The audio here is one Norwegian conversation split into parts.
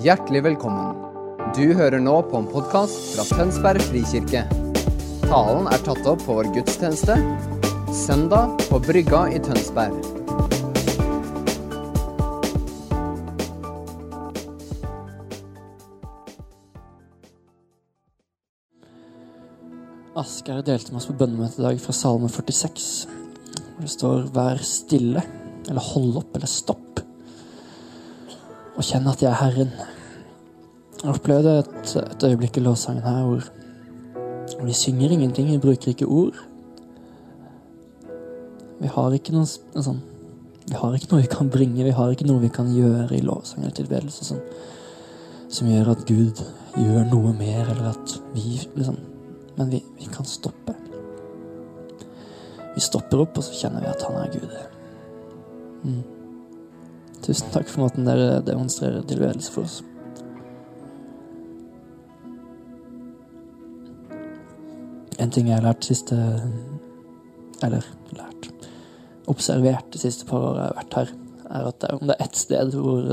Hjertelig velkommen. Du hører nå på en podkast fra Tønsberg frikirke. Talen er tatt opp på vår gudstjeneste søndag på Brygga i Tønsberg. Asgeir delte med oss på bønnemøtet i dag fra Salme 46. Hvor det står 'vær stille', eller 'hold opp', eller 'stopp'. Og kjenne at jeg er Herren. Jeg opplevde et, et øyeblikk i lovsangen her hvor, vi synger ingenting, vi bruker ikke ord. Vi har ikke noe sånn Vi har ikke noe vi kan bringe, vi har ikke noe vi kan gjøre i lovsang eller tilbedelse som, som gjør at Gud gjør noe mer, eller at vi liksom men vi, vi, kan stoppe. Vi stopper opp, og så kjenner vi at han er Gud. Mm. Tusen takk for måten dere demonstrerer tilbedelse for oss. En ting jeg har lært siste Eller lært Observert de siste par årene jeg har vært her, er at om det er ett sted hvor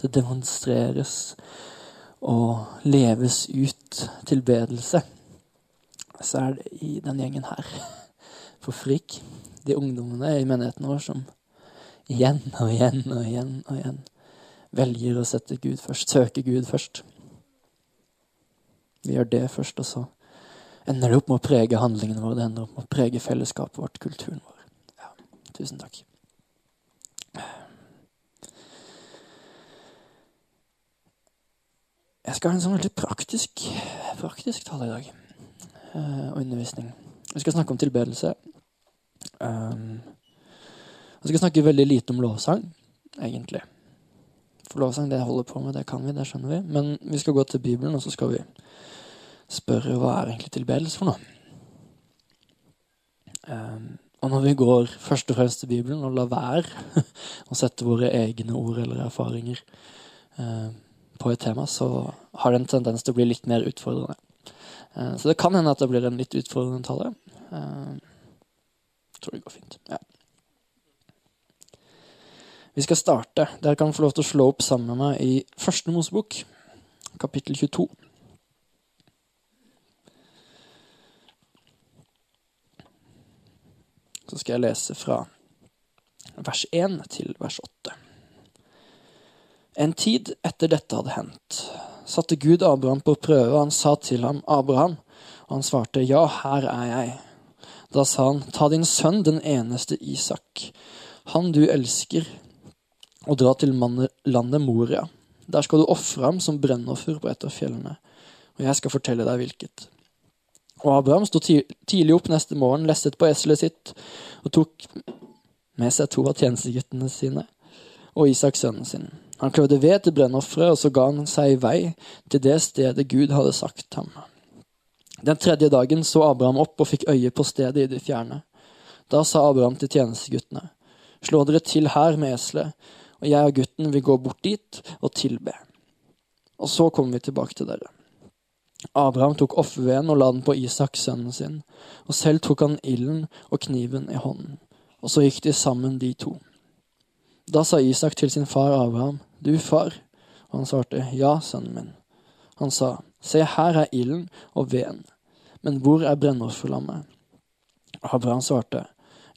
det demonstreres og leves ut tilbedelse, så er det i den gjengen her. For Frik, de ungdommene i menigheten vår som igjen og igjen og igjen og igjen velger å sette Gud først, søke Gud først. Vi gjør det først, og så ender det opp med å prege handlingene våre. Det ender opp med å prege fellesskapet vårt, kulturen vår. Ja, tusen takk. Jeg skal ha en sånn veldig praktisk, praktisk tale i dag og undervisning. Vi skal snakke om tilbedelse. Um, vi skal snakke veldig lite om lovsang, egentlig. For lovsang, det holder på med, det kan vi, det skjønner vi. Men vi skal gå til Bibelen, og så skal vi spørre hva er egentlig tilbedelse for noe. Um, og når vi går først og fremst til Bibelen og lar være å sette våre egne ord eller erfaringer uh, på et tema, så har det en tendens til å bli litt mer utfordrende. Uh, så det kan hende at det blir en litt utfordrende tale. Uh, tror det går fint. Ja. Vi skal starte. Dere kan få lov til å slå opp sammen med meg i Første Mosebok, kapittel 22. Så skal jeg lese fra vers 1 til vers 8. En tid etter dette hadde hendt, satte Gud Abraham på prøve, og han sa til ham, Abraham, og han svarte, Ja, her er jeg. Da sa han, Ta din sønn, den eneste Isak, han du elsker, og dra til landet Moria. Der skal du ofre ham som brennoffer på et av fjellene, og jeg skal fortelle deg hvilket. Og Abraham sto tidlig opp neste morgen, lesset på eselet sitt, og tok med seg to av tjenesteguttene sine og Isak sønnen sin. Han kløvde ved til brennofferet, og så ga han seg i vei til det stedet Gud hadde sagt ham. Den tredje dagen så Abraham opp og fikk øye på stedet i det fjerne. Da sa Abraham til tjenesteguttene, slå dere til her med eselet, og jeg og gutten vil gå bort dit og tilbe. Og så kommer vi tilbake til dere. Abraham tok offerveden og la den på Isak, sønnen sin, og selv tok han ilden og kniven i hånden, og så gikk de sammen, de to. Da sa Isak til sin far Abraham, du far, og han svarte, ja, sønnen min. Han sa, se, her er ilden og veden, men hvor er brennofferlammet? Abraham svarte,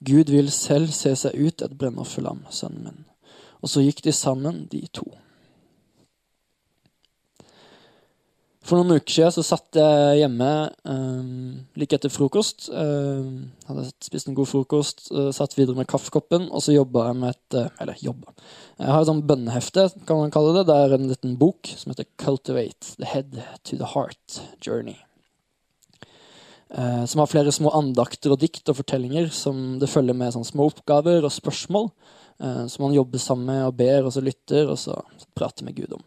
Gud vil selv se seg ut et brennofferlam, sønnen min. Og så gikk de sammen, de to. For noen uker siden så satt jeg hjemme um, like etter frokost. Um, hadde spist en god frokost, uh, satt videre med kaffekoppen, og så jobba jeg med et uh, Eller jobba. Jeg har et sånt bønnehefte, kan man kalle det. Det er en liten bok som heter Cultivate the Head to the Heart Journey. Uh, som har flere små andakter og dikt og fortellinger som det følger med sånne små oppgaver og spørsmål. Som man jobber sammen med og ber, og så lytter, og så prater med Gud om.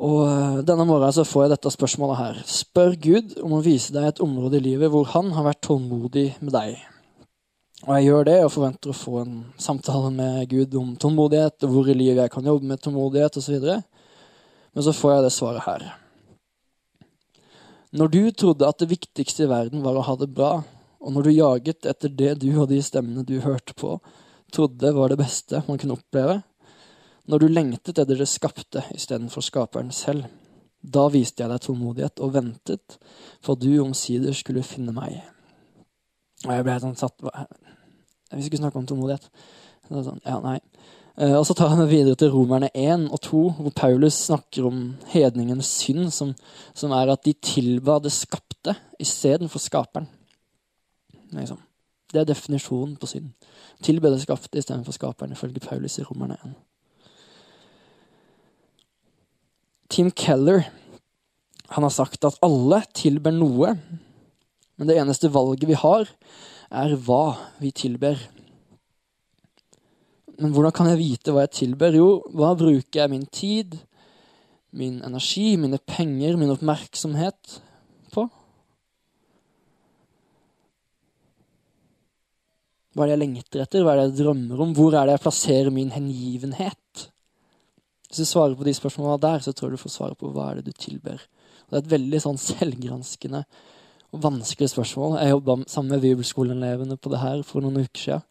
Og denne morgenen så får jeg dette spørsmålet her. Spør Gud om å vise deg et område i livet hvor han har vært tålmodig med deg. Og jeg gjør det og forventer å få en samtale med Gud om tålmodighet, og hvor i livet jeg kan jobbe med tålmodighet osv. Men så får jeg det svaret her. Når du trodde at det viktigste i verden var å ha det bra, og når du jaget etter det du og de stemmene du hørte på, trodde var det beste man kunne oppleve, når du lengtet etter det skapte istedenfor skaperen selv. Da viste jeg deg tålmodighet og ventet for at du omsider skulle finne meg. Og jeg ble helt sånn satt Vi skulle snakke om tålmodighet. Sånn, ja, nei. Eh, og så tar han det videre til Romerne 1 og 2, hvor Paulus snakker om hedningens synd, som, som er at de tilba det skapte istedenfor skaperen. Liksom. Det er definisjonen på synd. Tilbe det skapte istedenfor skaperen, ifølge Paulus i Romerne 1. Tim Keller han har sagt at alle tilber noe, men det eneste valget vi har, er hva vi tilber. Men hvordan kan jeg vite hva jeg tilber? Jo, hva bruker jeg min tid, min energi, mine penger, min oppmerksomhet på? Hva er det jeg lengter etter? Hva er det jeg drømmer om? Hvor er det jeg plasserer min hengivenhet? Hvis du svarer på de spørsmålene der, så tror jeg du får svare på hva er det du tilber. Og det er et veldig sånn selvgranskende og vanskelig spørsmål. Jeg jobba sammen med bibelskoleelevene på det her for noen uker siden.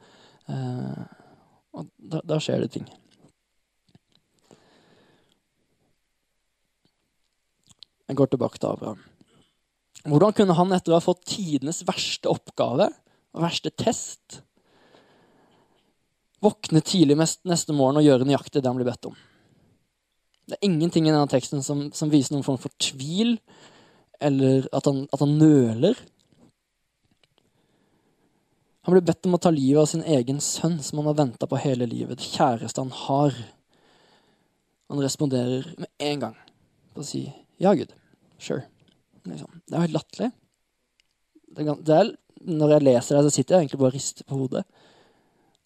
Eh, og da, da skjer det ting. Jeg går tilbake til Abraham. Hvordan kunne han etter å ha fått tidenes verste oppgave og verste test våkne tidlig neste morgen og gjøre nøyaktig det han blir bedt om? Det er ingenting i denne teksten som, som viser noen form for tvil, eller at han, at han nøler. Han blir bedt om å ta livet av sin egen sønn, som han har venta på hele livet. Det kjæreste han har. Han responderer med en gang på å si 'ja, Gud'. Sure. Liksom. Det er helt latterlig. Er, når jeg leser det, så sitter jeg egentlig bare og rister på hodet.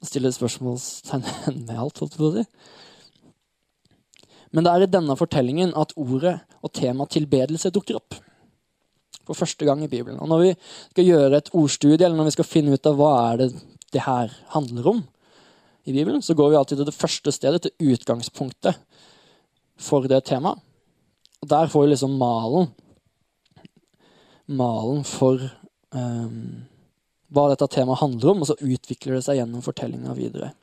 Stiller spørsmålstegn med alt, holdt på å si. Men det er i denne fortellingen at ordet og temaet tilbedelse dukker opp for første gang i Bibelen. Og når vi skal gjøre et ordstudie, eller når vi skal finne ut av hva er det det her handler om i Bibelen, så går vi alltid til det første stedet, til utgangspunktet for det temaet. Og der får vi liksom malen. Malen for um, hva dette temaet handler om, og så utvikler det seg gjennom fortellinga videre.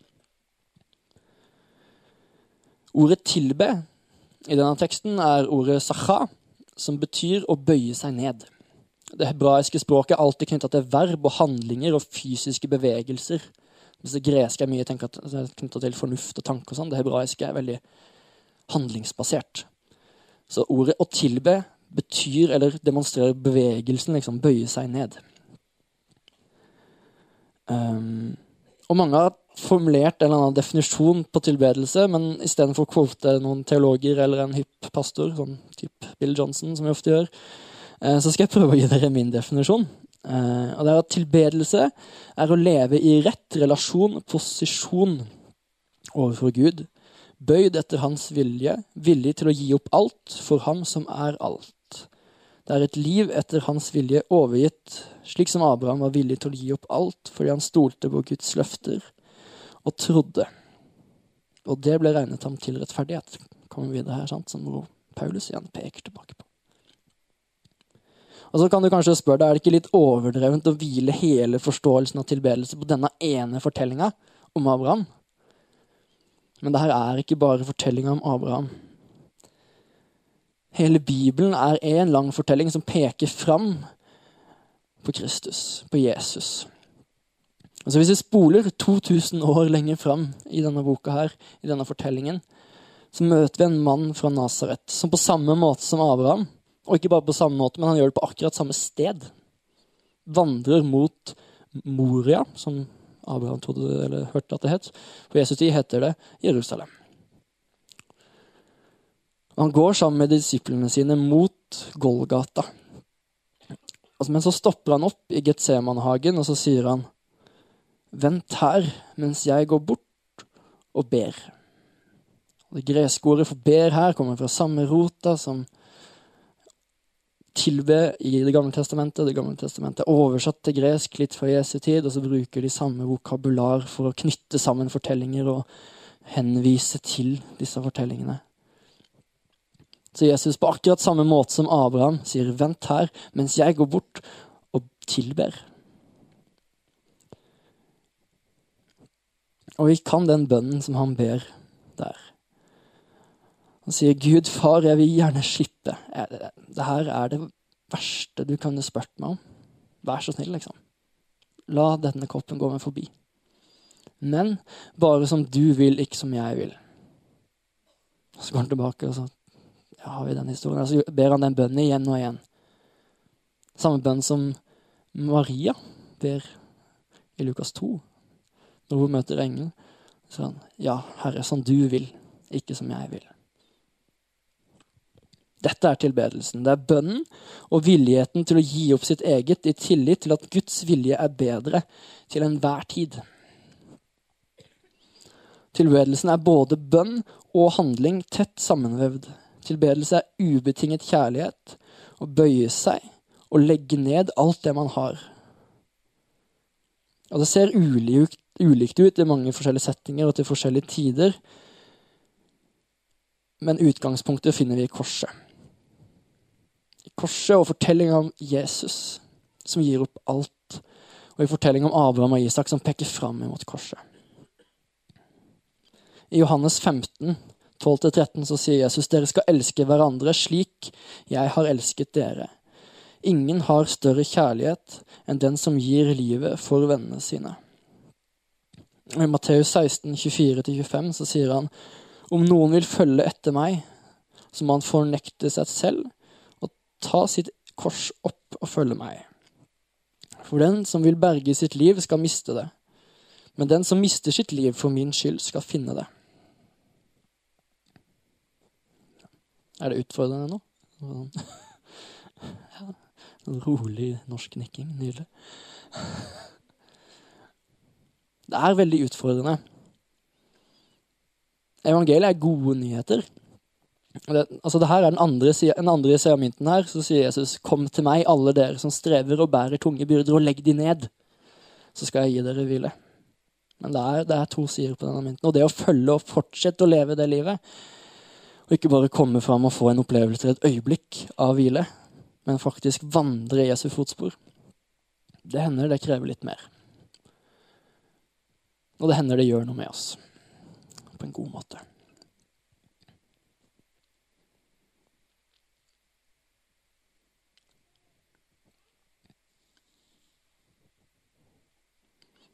Ordet 'tilbe' i denne teksten er ordet 'sacha', som betyr å bøye seg ned. Det hebraiske språket er alltid knytta til verb og handlinger og fysiske bevegelser. Mens det greske er mye knytta til fornuft og tanke. og sånn. Det hebraiske er veldig handlingsbasert. Så ordet 'å tilbe' betyr, eller demonstrerer bevegelsen, liksom bøye seg ned. Um, og mange har formulert en eller annen definisjon på tilbedelse, men istedenfor å kvote noen teologer eller en hypp pastor, sånn type Bill Johnson, som vi ofte gjør, eh, så skal jeg prøve å gi dere min definisjon. Eh, og det er at tilbedelse er å leve i rett relasjon, posisjon overfor Gud. Bøyd etter hans vilje, villig til å gi opp alt for ham som er alt. Det er et liv etter hans vilje overgitt, slik som Abraham var villig til å gi opp alt fordi han stolte på Guds løfter og trodde. Og det ble regnet ham til rettferdighet. Kommer vi videre her, sant? Som Paulus igjen peker tilbake på. Og så kan du kanskje spørre deg, Er det ikke litt overdrevent å hvile hele forståelsen av tilbedelse på denne ene fortellinga om Abraham? Men det her er ikke bare fortellinga om Abraham. Hele Bibelen er en lang fortelling som peker fram på Kristus, på Jesus. Altså Hvis vi spoler 2000 år lenger fram i denne boka her, i denne fortellingen, så møter vi en mann fra Nasaret som på samme måte som Abraham, og ikke bare på samme måte, men han gjør det på akkurat samme sted, vandrer mot Moria, som Abraham trodde, eller hørte at det het. På Jesu tid heter det Jerusalem. Han går sammen med disiplene sine mot Golgata. Men så stopper han opp i Getsemanhagen, og så sier han Vent her mens jeg går bort og ber. Det greske ordet for ber her kommer fra samme rota som tilbe i Det gamle testamentet. Det gamle testamentet er oversatt til gresk litt fra Jesu tid, og så bruker de samme vokabular for å knytte sammen fortellinger og henvise til disse fortellingene. Så Jesus på akkurat samme måte som Abraham sier 'vent her mens jeg går bort og tilber'. Og vi kan den bønnen som han ber der. Han sier, 'Gud, far, jeg vil gjerne slippe.' Det her er det verste du kunne spurt meg om. Vær så snill, liksom. La denne koppen gå meg forbi. Men bare som du vil, ikke som jeg vil. Så går han tilbake, og så ja, har vi den historien. Så ber han den bønnen igjen og igjen. Samme bønn som Maria ber i Lukas 2, når hun møter engelen. Så han, ja, Herre, som du vil, ikke som jeg vil. Dette er tilbedelsen. Det er bønnen og villigheten til å gi opp sitt eget i tillit til at Guds vilje er bedre til enhver tid. Tilbedelsen er både bønn og handling tett sammenvevd. Tilbedelse er ubetinget kjærlighet, å bøye seg og legge ned alt det man har. Og Det ser ulikt, ulikt ut i mange forskjellige settinger og til forskjellige tider, men utgangspunktet finner vi i korset I korset og fortellinga om Jesus som gir opp alt, og i fortellinga om Abraham og Isak som peker fram mot korset. I Johannes 15, 12-13 så sier Jesus dere skal elske hverandre slik jeg har elsket dere. Ingen har større kjærlighet enn den som gir livet for vennene sine. I Matteus 16, 24-25 så sier han om noen vil følge etter meg, så må han fornekte seg selv og ta sitt kors opp og følge meg. For den som vil berge sitt liv, skal miste det. Men den som mister sitt liv for min skyld, skal finne det. Er det utfordrende nå? Ja, rolig norsk nikking. Nydelig. Det er veldig utfordrende. Evangeliet er gode nyheter. Det, altså det her er den andre, den andre mynten her. Så sier Jesus, 'Kom til meg, alle dere som strever og bærer tunge byrder, og legg de ned.' Så skal jeg gi dere hvile. Men det er, det er to sider på denne mynten. Og det å følge og fortsette å leve det livet, og ikke bare komme fram og få en opplevelse et øyeblikk av hvile, men faktisk vandre i Jesu fotspor, det hender det krever litt mer. Og det hender det gjør noe med oss på en god måte.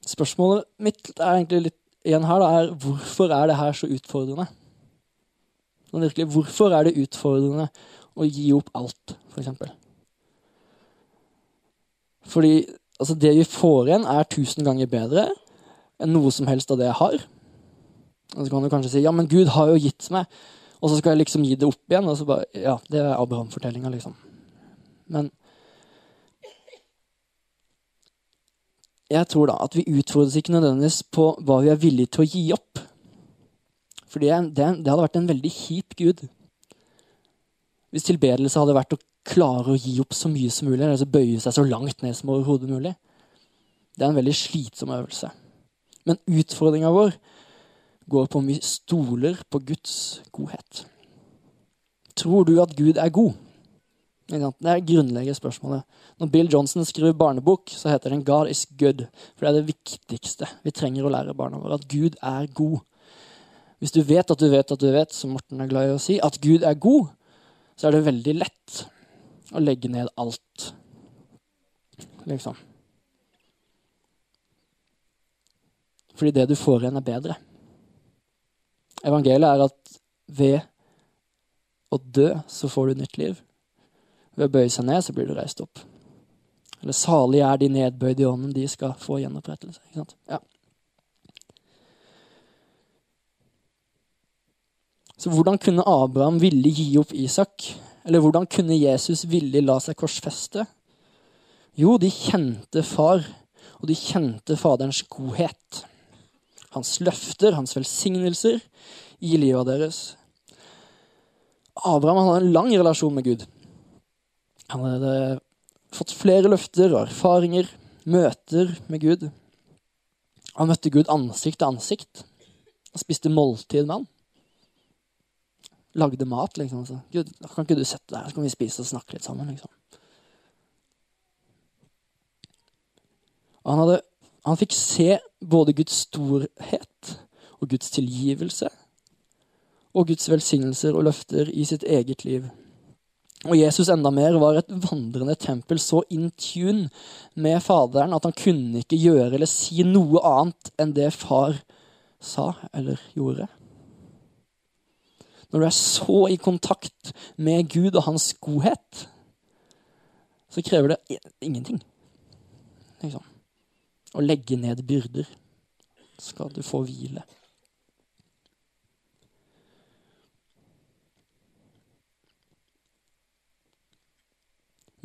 Spørsmålet mitt er egentlig litt igjen her, da, er hvorfor er det her så utfordrende? Sånn virkelig, hvorfor er det utfordrende å gi opp alt, f.eks.? For eksempel? Fordi altså, det vi får igjen, er tusen ganger bedre enn noe som helst av det jeg har. Og så kan du kanskje si ja, men Gud har jo gitt meg, og så skal jeg liksom gi det opp igjen. og så bare, Ja, det er Abraham-fortellinga, liksom. Men jeg tror da at vi utfordres ikke nødvendigvis på hva vi er villige til å gi opp. For det, det, det hadde vært en veldig kjip gud. Hvis tilbedelse hadde vært å klare å gi opp så mye som mulig, eller bøye seg så langt ned som overhodet mulig. Det er en veldig slitsom øvelse. Men utfordringa vår går på om vi stoler på Guds godhet. Tror du at Gud er god? Det er grunnleggende spørsmålet. Når Bill Johnson skriver barnebok, så heter den 'God is good'. For det er det viktigste vi trenger å lære barna våre. At Gud er god. Hvis du vet at du vet at du vet, som Morten er glad i å si, at Gud er god, så er det veldig lett å legge ned alt. Liksom. Fordi det du får igjen, er bedre. Evangeliet er at ved å dø så får du nytt liv. Ved å bøye seg ned, så blir du reist opp. Eller salig er de nedbøyde i ånden, de skal få gjenopprettelse. Ikke sant? Ja. Så hvordan kunne Abraham villig gi opp Isak? Eller hvordan kunne Jesus villig la seg korsfeste? Jo, de kjente far, og de kjente Faderens godhet. Hans løfter, hans velsignelser i livet deres. Abraham hadde en lang relasjon med Gud. Han hadde fått flere løfter og erfaringer, møter med Gud. Han møtte Gud ansikt til ansikt. Han spiste måltid med han. Lagde mat, liksom. Så, Gud, kan ikke du sette deg her, så kan vi spise og snakke litt sammen, liksom. Og han, hadde, han fikk se både Guds storhet og Guds tilgivelse og Guds velsignelser og løfter i sitt eget liv. Og Jesus enda mer var et vandrende tempel, så in tune med Faderen at han kunne ikke gjøre eller si noe annet enn det far sa eller gjorde. Når du er så i kontakt med Gud og hans godhet, så krever det ingenting. Liksom. Å legge ned byrder skal du få hvile.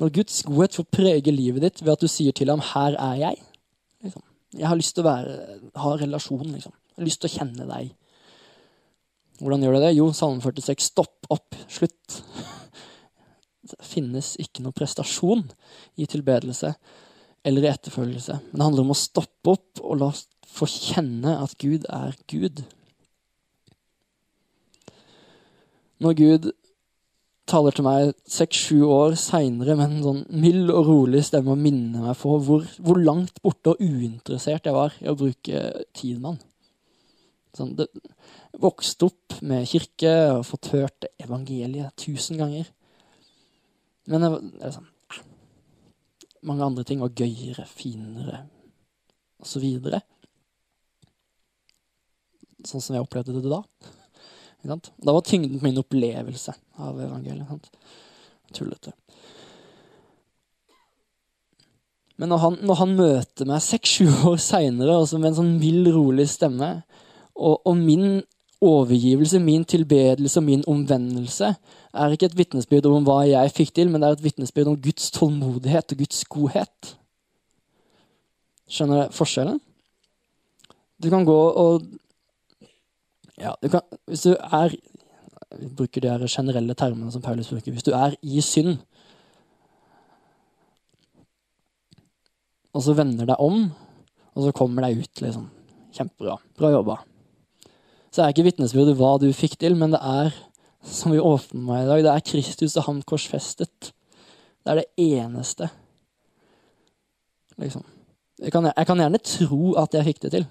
Når Guds godhet får prege livet ditt ved at du sier til ham 'Her er jeg'. Liksom. Jeg har lyst til å være, ha relasjon. Liksom. Jeg har lyst til å kjenne deg. Hvordan gjør du det? Jo, Salme 46. Stopp opp. Slutt. Det finnes ikke noe prestasjon i tilbedelse eller i etterfølgelse. Men det handler om å stoppe opp og la oss få kjenne at Gud er Gud. Når Gud taler til meg seks-sju år seinere med en sånn mild og rolig stemme og minner meg på hvor, hvor, langt borte og uinteressert jeg var i å bruke tid med han. Sånn, det, vokste opp med kirke og fått hørt evangeliet tusen ganger. Men det, er sånn, mange andre ting var gøyere, finere osv. Så sånn som jeg opplevde det da. Da var tyngden på min opplevelse av evangeliet. Tullete. Men når han, når han møter meg seks-sju år seinere altså med en sånn mild, rolig stemme, og, og, min overgivelse, min tilbedelse og min omvendelse er ikke et vitnesbyrd om hva jeg fikk til, men det er et vitnesbyrd om Guds tålmodighet og Guds godhet. Skjønner du forskjellen? Du kan gå og ja, du kan, hvis du er Vi bruker de generelle termene som Paulus bruker. Hvis du er i synd, og så vender deg om, og så kommer deg ut, liksom. Kjempebra. Bra jobba. Så er ikke vitnesbyrdet hva du fikk til, men det er, som vi åpner med i dag, det er Kristus og ham korsfestet. Det er det eneste. Liksom. Jeg kan, jeg kan gjerne tro at jeg fikk det til.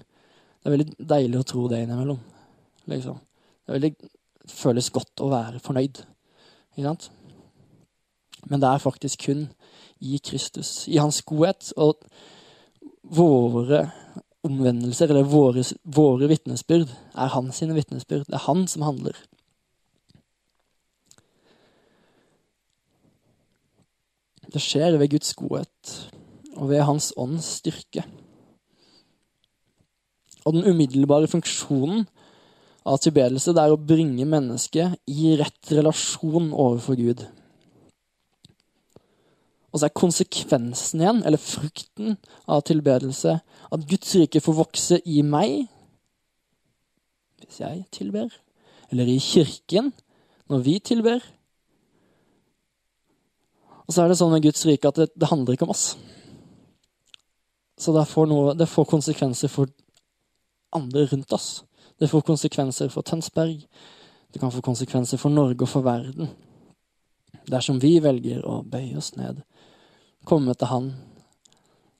Det er veldig deilig å tro det innimellom. Liksom. Det, veldig, føles godt å være fornøyd. Ikke sant? Men det er faktisk kun i Kristus, i hans godhet. Og våre omvendelser, eller våre, våre vitnesbyrd, er hans sine vitnesbyrd. Det er han som handler. Det skjer ved Guds godhet og ved Hans ånds styrke. Og den umiddelbare funksjonen av tilbedelse, det er å bringe mennesket i rett relasjon overfor Gud. Og så er konsekvensen igjen, eller frukten av tilbedelse, at Guds rike får vokse i meg, hvis jeg tilber, eller i kirken, når vi tilber. Og så er det sånn med Guds rike at det, det handler ikke om oss. Så det får, noe, det får konsekvenser for andre rundt oss. Det får konsekvenser for Tønsberg. Det kan få konsekvenser for Norge og for verden. Dersom vi velger å bøye oss ned, komme til Han,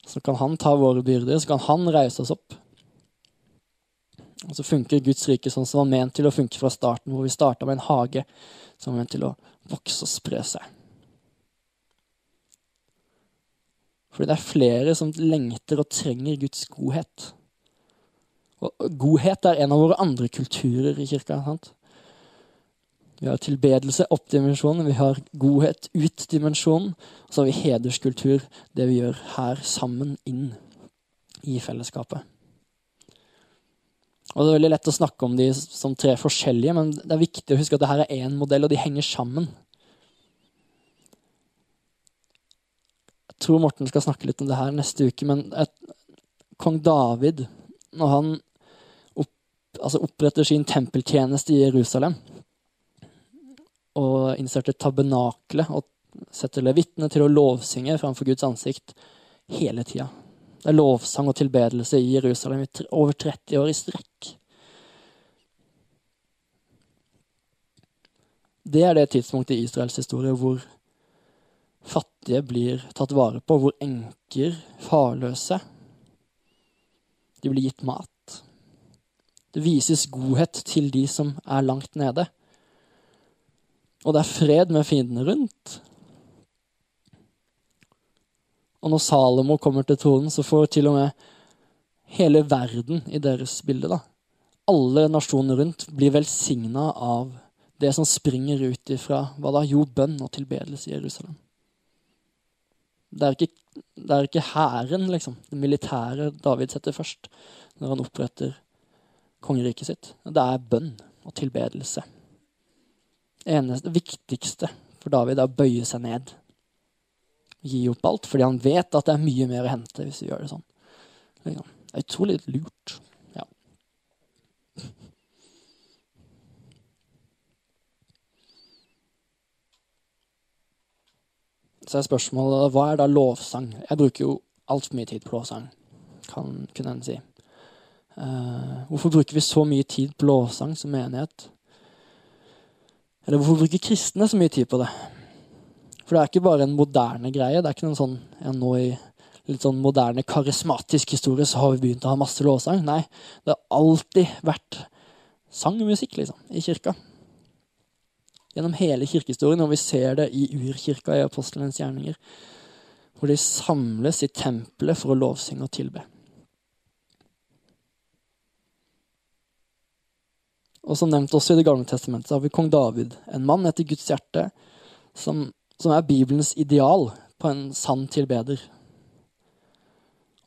så kan Han ta våre byrder, så kan Han reise oss opp. Og så funker Guds rike sånn som var ment til å funke fra starten, hvor vi starta med en hage som var ment til å vokse og spre seg. Fordi det er flere som lengter og trenger Guds godhet. Og godhet er en av våre andre kulturer i kirka. sant? Vi har tilbedelse opp dimensjonen, vi har godhet ut dimensjonen. Og så har vi hederskultur, det vi gjør her sammen inn i fellesskapet. Og Det er veldig lett å snakke om de som tre forskjellige, men det er viktig å huske at dette er én modell, og de henger sammen. Jeg tror Morten skal snakke litt om det her neste uke, men et, kong David, når han altså oppretter sin tempeltjeneste i Jerusalem. Og innserter tabernakelet og setter levitene til å lovsynge framfor Guds ansikt hele tida. Det er lovsang og tilbedelse i Jerusalem i over 30 år i strekk. Det er det tidspunktet i Israels historie hvor fattige blir tatt vare på, hvor enker, farløse, de blir gitt mat. Det vises godhet til de som er langt nede. Og det er fred med fiendene rundt. Og når Salomo kommer til tronen, så får til og med hele verden i deres bilde. da. Alle nasjonene rundt blir velsigna av det som springer ut ifra hva da? Jo, bønn og tilbedelse i Jerusalem. Det er ikke, det hæren, liksom, det militære David setter først når han oppretter kongeriket sitt. Det er bønn og tilbedelse. Eneste, viktigste for David er å bøye seg ned. Gi opp alt, fordi han vet at det er mye mer å hente hvis vi gjør det sånn. Liksom. Det er utrolig lurt. Ja. Så er spørsmålet hva er da lovsang? Jeg bruker jo altfor mye tid på lovsang, kan kunne en si. Uh, hvorfor bruker vi så mye tid på lovsang som menighet? Eller hvorfor bruker kristne så mye tid på det? For det er ikke bare en moderne greie. Det er ikke noen sånn ja, nå i litt sånn moderne, karismatisk historie så har vi begynt å ha masse lovsang. Nei, det har alltid vært sang og musikk, liksom, i kirka gjennom hele kirkehistorien, og vi ser det i urkirka i apostelens gjerninger, hvor de samles i tempelet for å lovsynge og tilbe. Og som nevnt også i Det gamle testamentet har vi kong David, en mann etter Guds hjerte, som, som er Bibelens ideal på en sann tilbeder.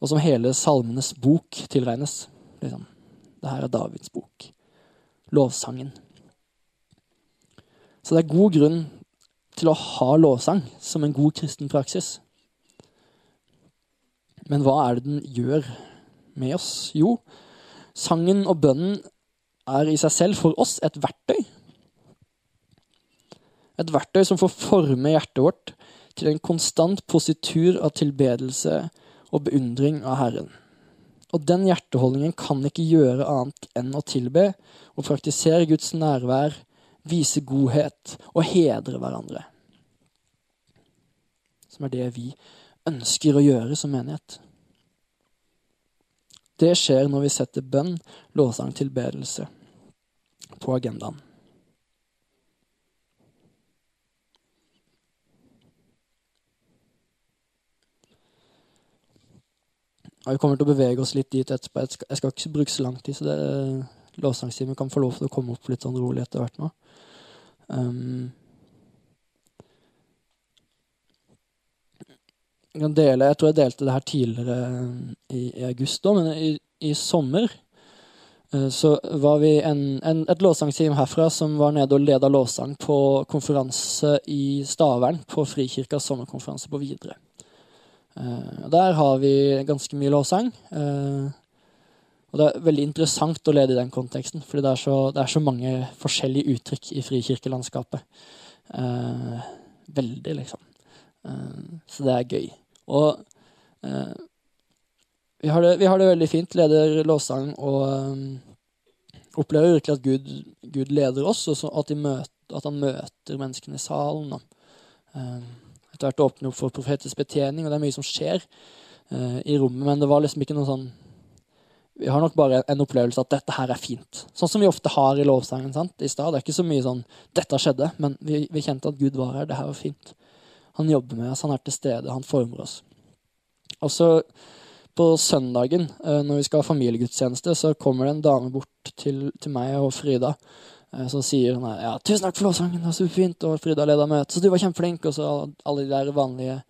Og som hele salmenes bok tilregnes. Liksom. Det her er Davids bok. Lovsangen. Så det er god grunn til å ha lovsang som en god kristen praksis. Men hva er det den gjør med oss? Jo, sangen og bønnen er i seg selv for oss et verktøy. Et verktøy som får forme hjertet vårt til en konstant positur av tilbedelse og beundring av Herren. Og den hjerteholdningen kan ikke gjøre annet enn å tilbe og praktisere Guds nærvær vise godhet og hedre hverandre. Som er det vi ønsker å gjøre som menighet. Det skjer når vi setter bønn, lovsang, tilbedelse på agendaen. Vi kommer til å bevege oss litt dit etterpå. Jeg skal ikke bruke så lang tid, så det lovsangstimen kan få lov til å komme opp litt sånn rolig etter hvert nå. Um, jeg kan dele, jeg tror jeg delte det her tidligere i, i august, da, men i, i sommer uh, så var vi en, en, et lovsangteam herfra som var nede og leda lovsang på konferanse i Stavern, på Frikirkas sommerkonferanse på Videre. Uh, der har vi ganske mye lovsang. Uh, og det er veldig interessant å lede i den konteksten, fordi det er så, det er så mange forskjellige uttrykk i frikirkelandskapet. Uh, veldig, liksom. Eh, så det er gøy. Og eh, vi, har det, vi, har det, veldig fint, leder lovsang, og eh, opplever virkelig at Gud, Gud leder oss, og at, møter, at, han møter menneskene i salen. Eh, etter hvert åpner opp for profetisk betjening, og det er mye som skjer uh, i rommet, men det var liksom ikke noe sånn vi har nok bare en opplevelse at dette her er fint. Sånn som vi ofte har i lovsangen sant? i stad. Det er ikke så mye sånn 'dette skjedde', men vi, vi, kjente at Gud var her. Det her var fint. Han jobber med oss, han er til stede, han former oss. Og så på søndagen, eh, når vi skal ha familiegudstjeneste, så kommer det en dame bort til, til meg og Frida. Eh, så sier hun ja, 'Tusen takk for lovsangen, det var superfint', og Frida leda møtet, så du var kjempeflink, og så alle de der vanlige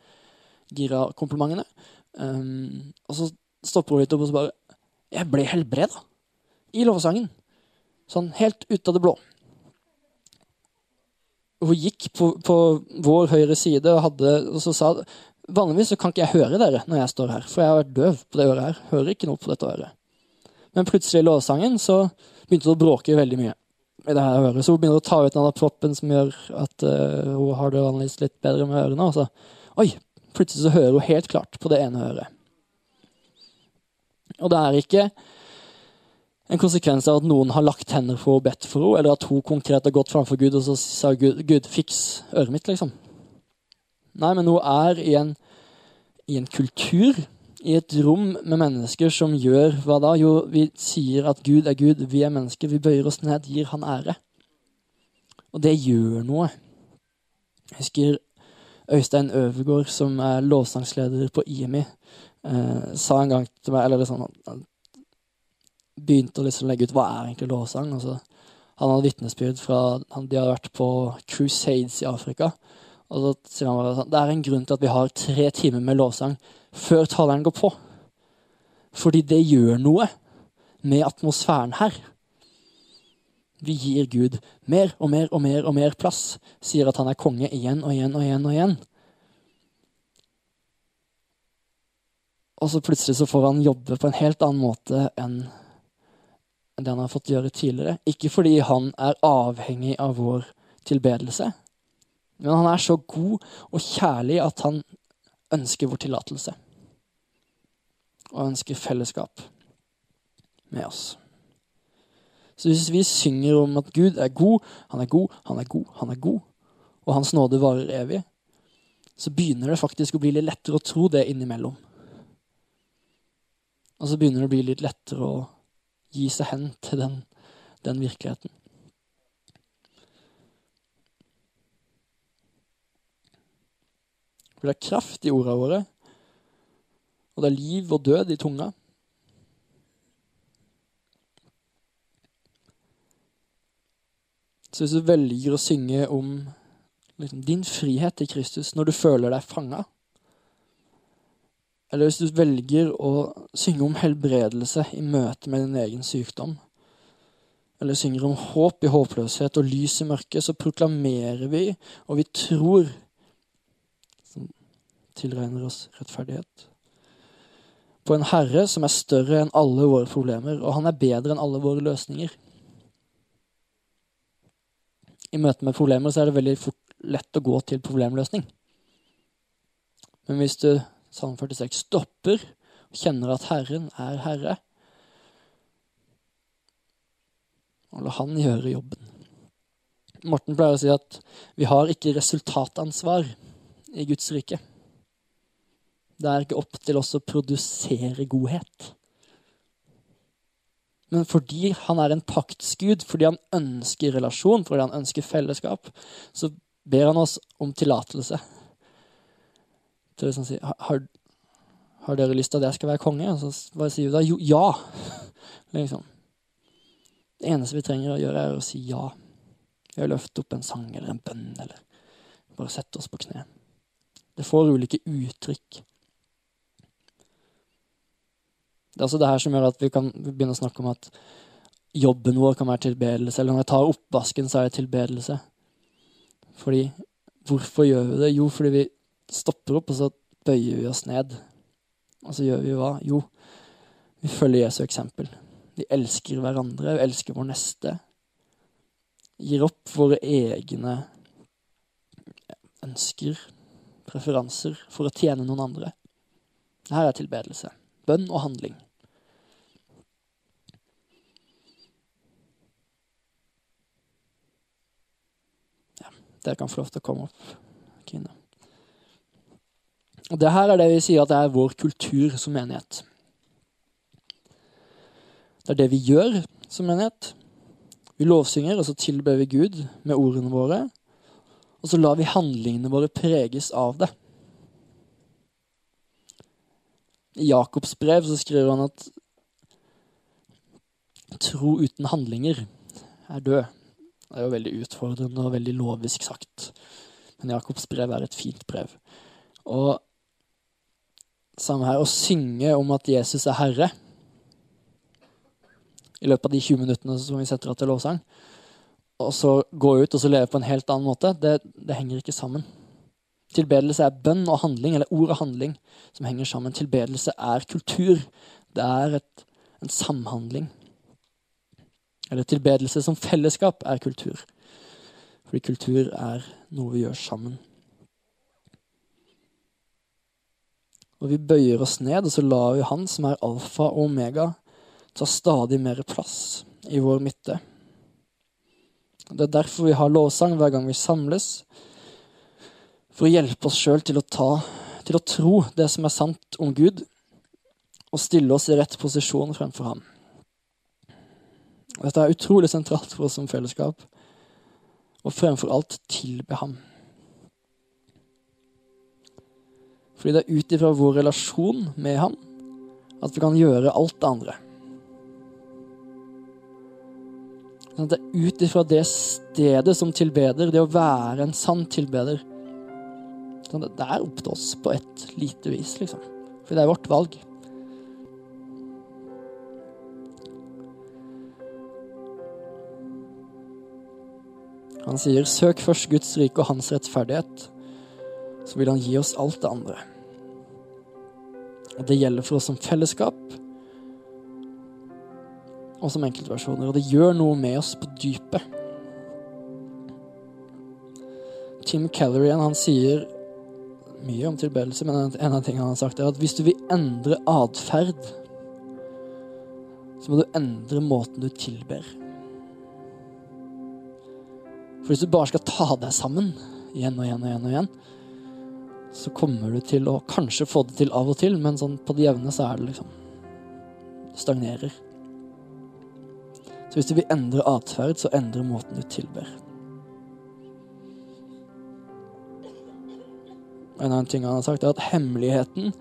gira komplimentene. Um, og så stopper hun litt opp og så bare jeg ble helbreda i lovsangen. Sånn helt ut av det blå. Hun gikk på, på vår høyre side og, hadde, og så sa Vanligvis så kan ikke jeg høre dere når jeg står her, for jeg har vært døv på det øret her. Hører ikke noe på dette øret. Men plutselig i lovsangen så begynte hun å bråke veldig mye. i det her øret. Så hun begynner å ta ut den proppen som gjør at uh, hun har det vanligvis litt bedre med ørene. Og så oi, plutselig så hører hun helt klart på det ene øret. Og det er ikke en konsekvens av at noen har lagt hender på og bedt for henne, eller at hun konkret har gått framfor Gud og så sa Gud, Gud fiks øret mitt, liksom. Nei, men hun er i en, i en kultur i et rom med mennesker som gjør hva da? Jo, vi sier at Gud er Gud, vi er mennesker. Vi bøyer oss ned, gir Han ære. Og det gjør noe. Jeg husker Øystein Øvergaard, som er lovsangsleder på IMI, eh, sa en gang til meg Eller sånn han begynte å liksom legge ut hva er egentlig lovsang. Altså, han hadde vitnesbyrd fra han, De hadde vært på crusades i Afrika. Og så sier han bare sånn Det er en grunn til at vi har tre timer med lovsang før taleren går på. Fordi det gjør noe med atmosfæren her. Vi gir Gud mer og mer og mer og mer plass. Sier at han er konge igjen og igjen og igjen og igjen. Og så plutselig så får han jobbe på en helt annen måte enn det han har fått gjøre tidligere. Ikke fordi han er avhengig av vår tilbedelse, men han er så god og kjærlig at han ønsker vår tillatelse. Og ønsker fellesskap med oss. Så hvis vi synger om at Gud er god, han er god, han er god, han er god, og hans nåde varer evig, så begynner det faktisk å bli litt lettere å tro det innimellom. Og så begynner det å bli litt lettere å gi seg hen til den, den virkeligheten. For det er kraft i ordene våre, og det er liv og død i tunga. Så hvis du velger å synge om liksom, din frihet til Kristus når du føler deg fanga, eller hvis du velger å synge om helbredelse i møte med din egen sykdom, eller synger om håp i håpløshet og lys i mørket, så proklamerer vi, og vi tror, som tilregner oss rettferdighet, på en Herre som er større enn alle våre problemer, og han er bedre enn alle våre løsninger i møte med problemer så er det veldig fort, lett å gå til problemløsning. Men hvis du Salme 46 stopper og kjenner at Herren er Herre, og la Han gjøre jobben Morten pleier å si at vi har ikke resultatansvar i Guds rike. Det er ikke opp til oss å produsere godhet. Men fordi han er en paktsgud, fordi han ønsker relasjon, fordi han ønsker fellesskap, så ber han oss om tillatelse. Til å si har, har, dere lyst til at jeg skal være konge? Og så bare sier vi da? Jo, ja! Liksom. Det eneste vi trenger å gjøre, er å si ja. Vi å løfte opp en sang eller en bønn, eller bare sette oss på kne. Det får ulike uttrykk. Det er også det her som gjør at vi kan begynne å snakke om at jobben vår kan være tilbedelse. Eller når jeg tar oppvasken, så er det tilbedelse. Fordi Hvorfor gjør vi det? Jo, fordi vi stopper opp, og så bøyer vi oss ned. Og så gjør vi hva? Jo, vi følger Jesu eksempel. Vi elsker hverandre, vi elsker vår neste. Gir opp våre egne ønsker, preferanser, for å tjene noen andre. Dette er tilbedelse. Bønn og handling. Ja, Dere kan få lov til å komme opp, kvinne. Og det her er det vi sier at det er vår kultur som menighet. Det er det vi gjør som menighet. Vi lovsynger, og så tilber vi Gud med ordene våre. Og så lar vi handlingene våre preges av det. I Jakobs brev så skriver han at tro uten handlinger er død. Det er jo veldig utfordrende og veldig lovisk sagt. Men Jakobs brev er et fint brev. Og samme her, å synge om at Jesus er herre i løpet av de 20 minuttene som vi setter av til lovsang, og så gå ut og så leve på en helt annen måte, det, det henger ikke sammen. Tilbedelse er bønn og handling, eller ord og handling, som henger sammen. Tilbedelse er kultur. Det er et, en samhandling. Eller tilbedelse som fellesskap er kultur. Fordi kultur er noe vi gjør sammen. Og vi bøyer oss ned, og så lar vi Han som er alfa og omega, ta stadig mer plass i vår midte. Det er derfor vi har lovsang hver gang vi samles. For å hjelpe oss sjøl til, til, å tro det som er sant om Gud, og stille oss i rett posisjon fremfor ham. Dette er utrolig sentralt for oss som fellesskap, og fremfor alt tilbe ham. Fordi det er ut ifra vår relasjon med han at vi kan gjøre alt det andre. Sånn det er ut ifra det stedet som tilbeder, det å være en sann tilbeder. Sånn det er opp til oss på et lite vis, liksom. For det er vårt valg. Han sier, 'Søk først Guds rike og hans rettferdighet', så vil han gi oss alt det andre. Og det gjelder for oss som fellesskap og som enkeltversjoner. Og det gjør noe med oss på dypet. Tim Keller igjen, han sier mye om tilbedelse, men en av tingene han har sagt, er at hvis du vil endre atferd, så må du endre måten du tilber. For hvis du bare skal ta deg sammen igjen og igjen og igjen, og igjen, så kommer du til å kanskje få det til av og til, men sånn på det jevne så er det liksom stagnerer. Så hvis du vil endre atferd, så endre måten du tilber. En annen ting han har sagt, er at hemmeligheten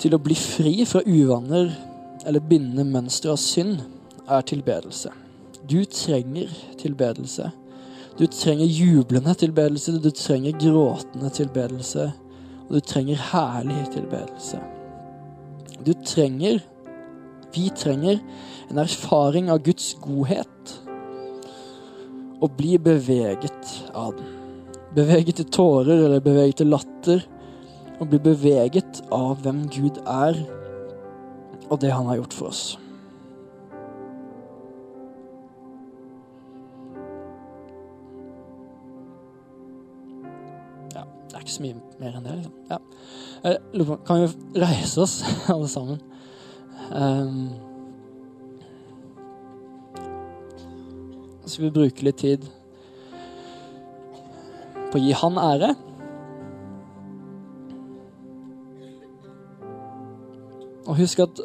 til å bli fri fra uvaner eller bindende mønstre av synd, er tilbedelse. Du trenger tilbedelse. Du trenger jublende tilbedelse, du trenger gråtende tilbedelse, og du trenger herlig tilbedelse. Du trenger, vi trenger, en erfaring av Guds godhet og bli beveget av den beveget til tårer eller beveget til latter, og bli beveget av hvem Gud er, og det han har gjort for oss. Så mye mer enn det, liksom. Ja. Kan vi reise oss, alle sammen? Um, så skal vi bruke litt tid på å gi han ære. Og husk at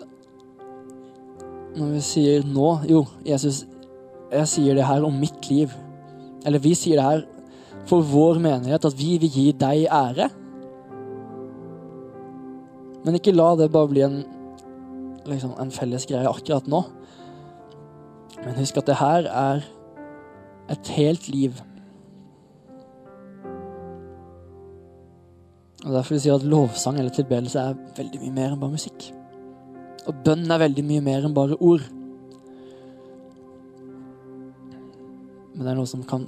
når vi sier nå Jo, Jesus, jeg sier det her om mitt liv. Eller vi sier det her for vår menighet, at vi vil gi deg ære. Men ikke la det bare bli en, liksom, en felles greie akkurat nå. Men husk at det her er et helt liv. Og Derfor vil jeg si at lovsang eller tilbedelse er veldig mye mer enn bare musikk. Og bønn er veldig mye mer enn bare ord. Men det er noe som kan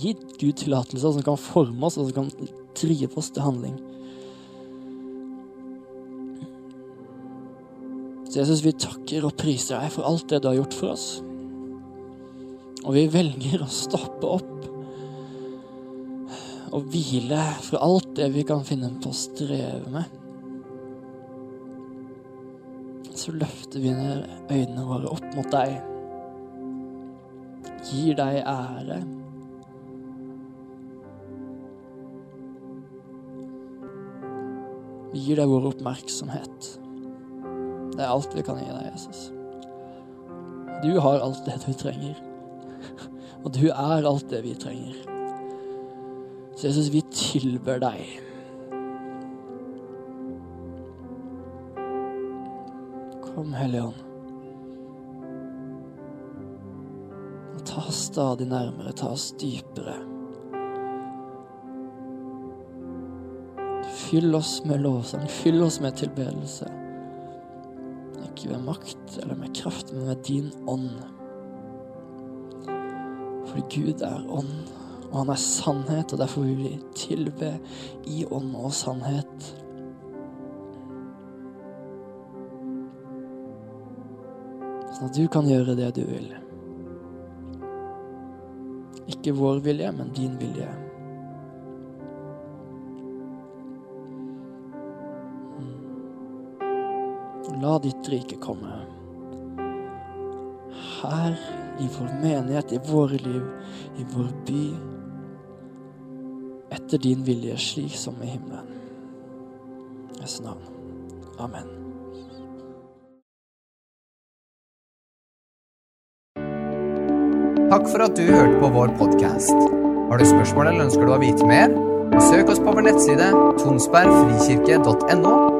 gi Gud tillatelse, som kan forme oss, og som kan drive oss til handling. Så Jesus, vi takker og priser deg for alt det du har gjort for oss. Og vi velger å stoppe opp og hvile fra alt det vi kan finne på å streve med. Så løfter vi øynene våre opp mot deg. Gir deg ære. Vi gir deg vår oppmerksomhet. Det er alt vi kan gi deg, Jesus. Du har alt det du trenger. Og du er alt det vi trenger. Så Jesus, vi tilber deg. Kom, Hellige Ånd. Ta oss stadig nærmere, ta oss dypere. Fyll oss med lovsang, fyll oss med tilbedelse. Ikke ved makt eller med kraft, men med din ånd. Fordi Gud er ånd. Og han er sannhet, og derfor vil vi tilbe i ånd og sannhet. Sånn at du kan gjøre det du vil. Ikke vår vilje, men din vilje. la ditt rike komme. Her, i vår menighet, i våre liv, i vår by. Etter din vilje, slik som i himmelen. Jesu navn. Amen. Takk for at du hørte på vår podkast. Har du spørsmål eller ønsker du å vite mer? Søk oss på vår nettside tonsbergfrikirke.no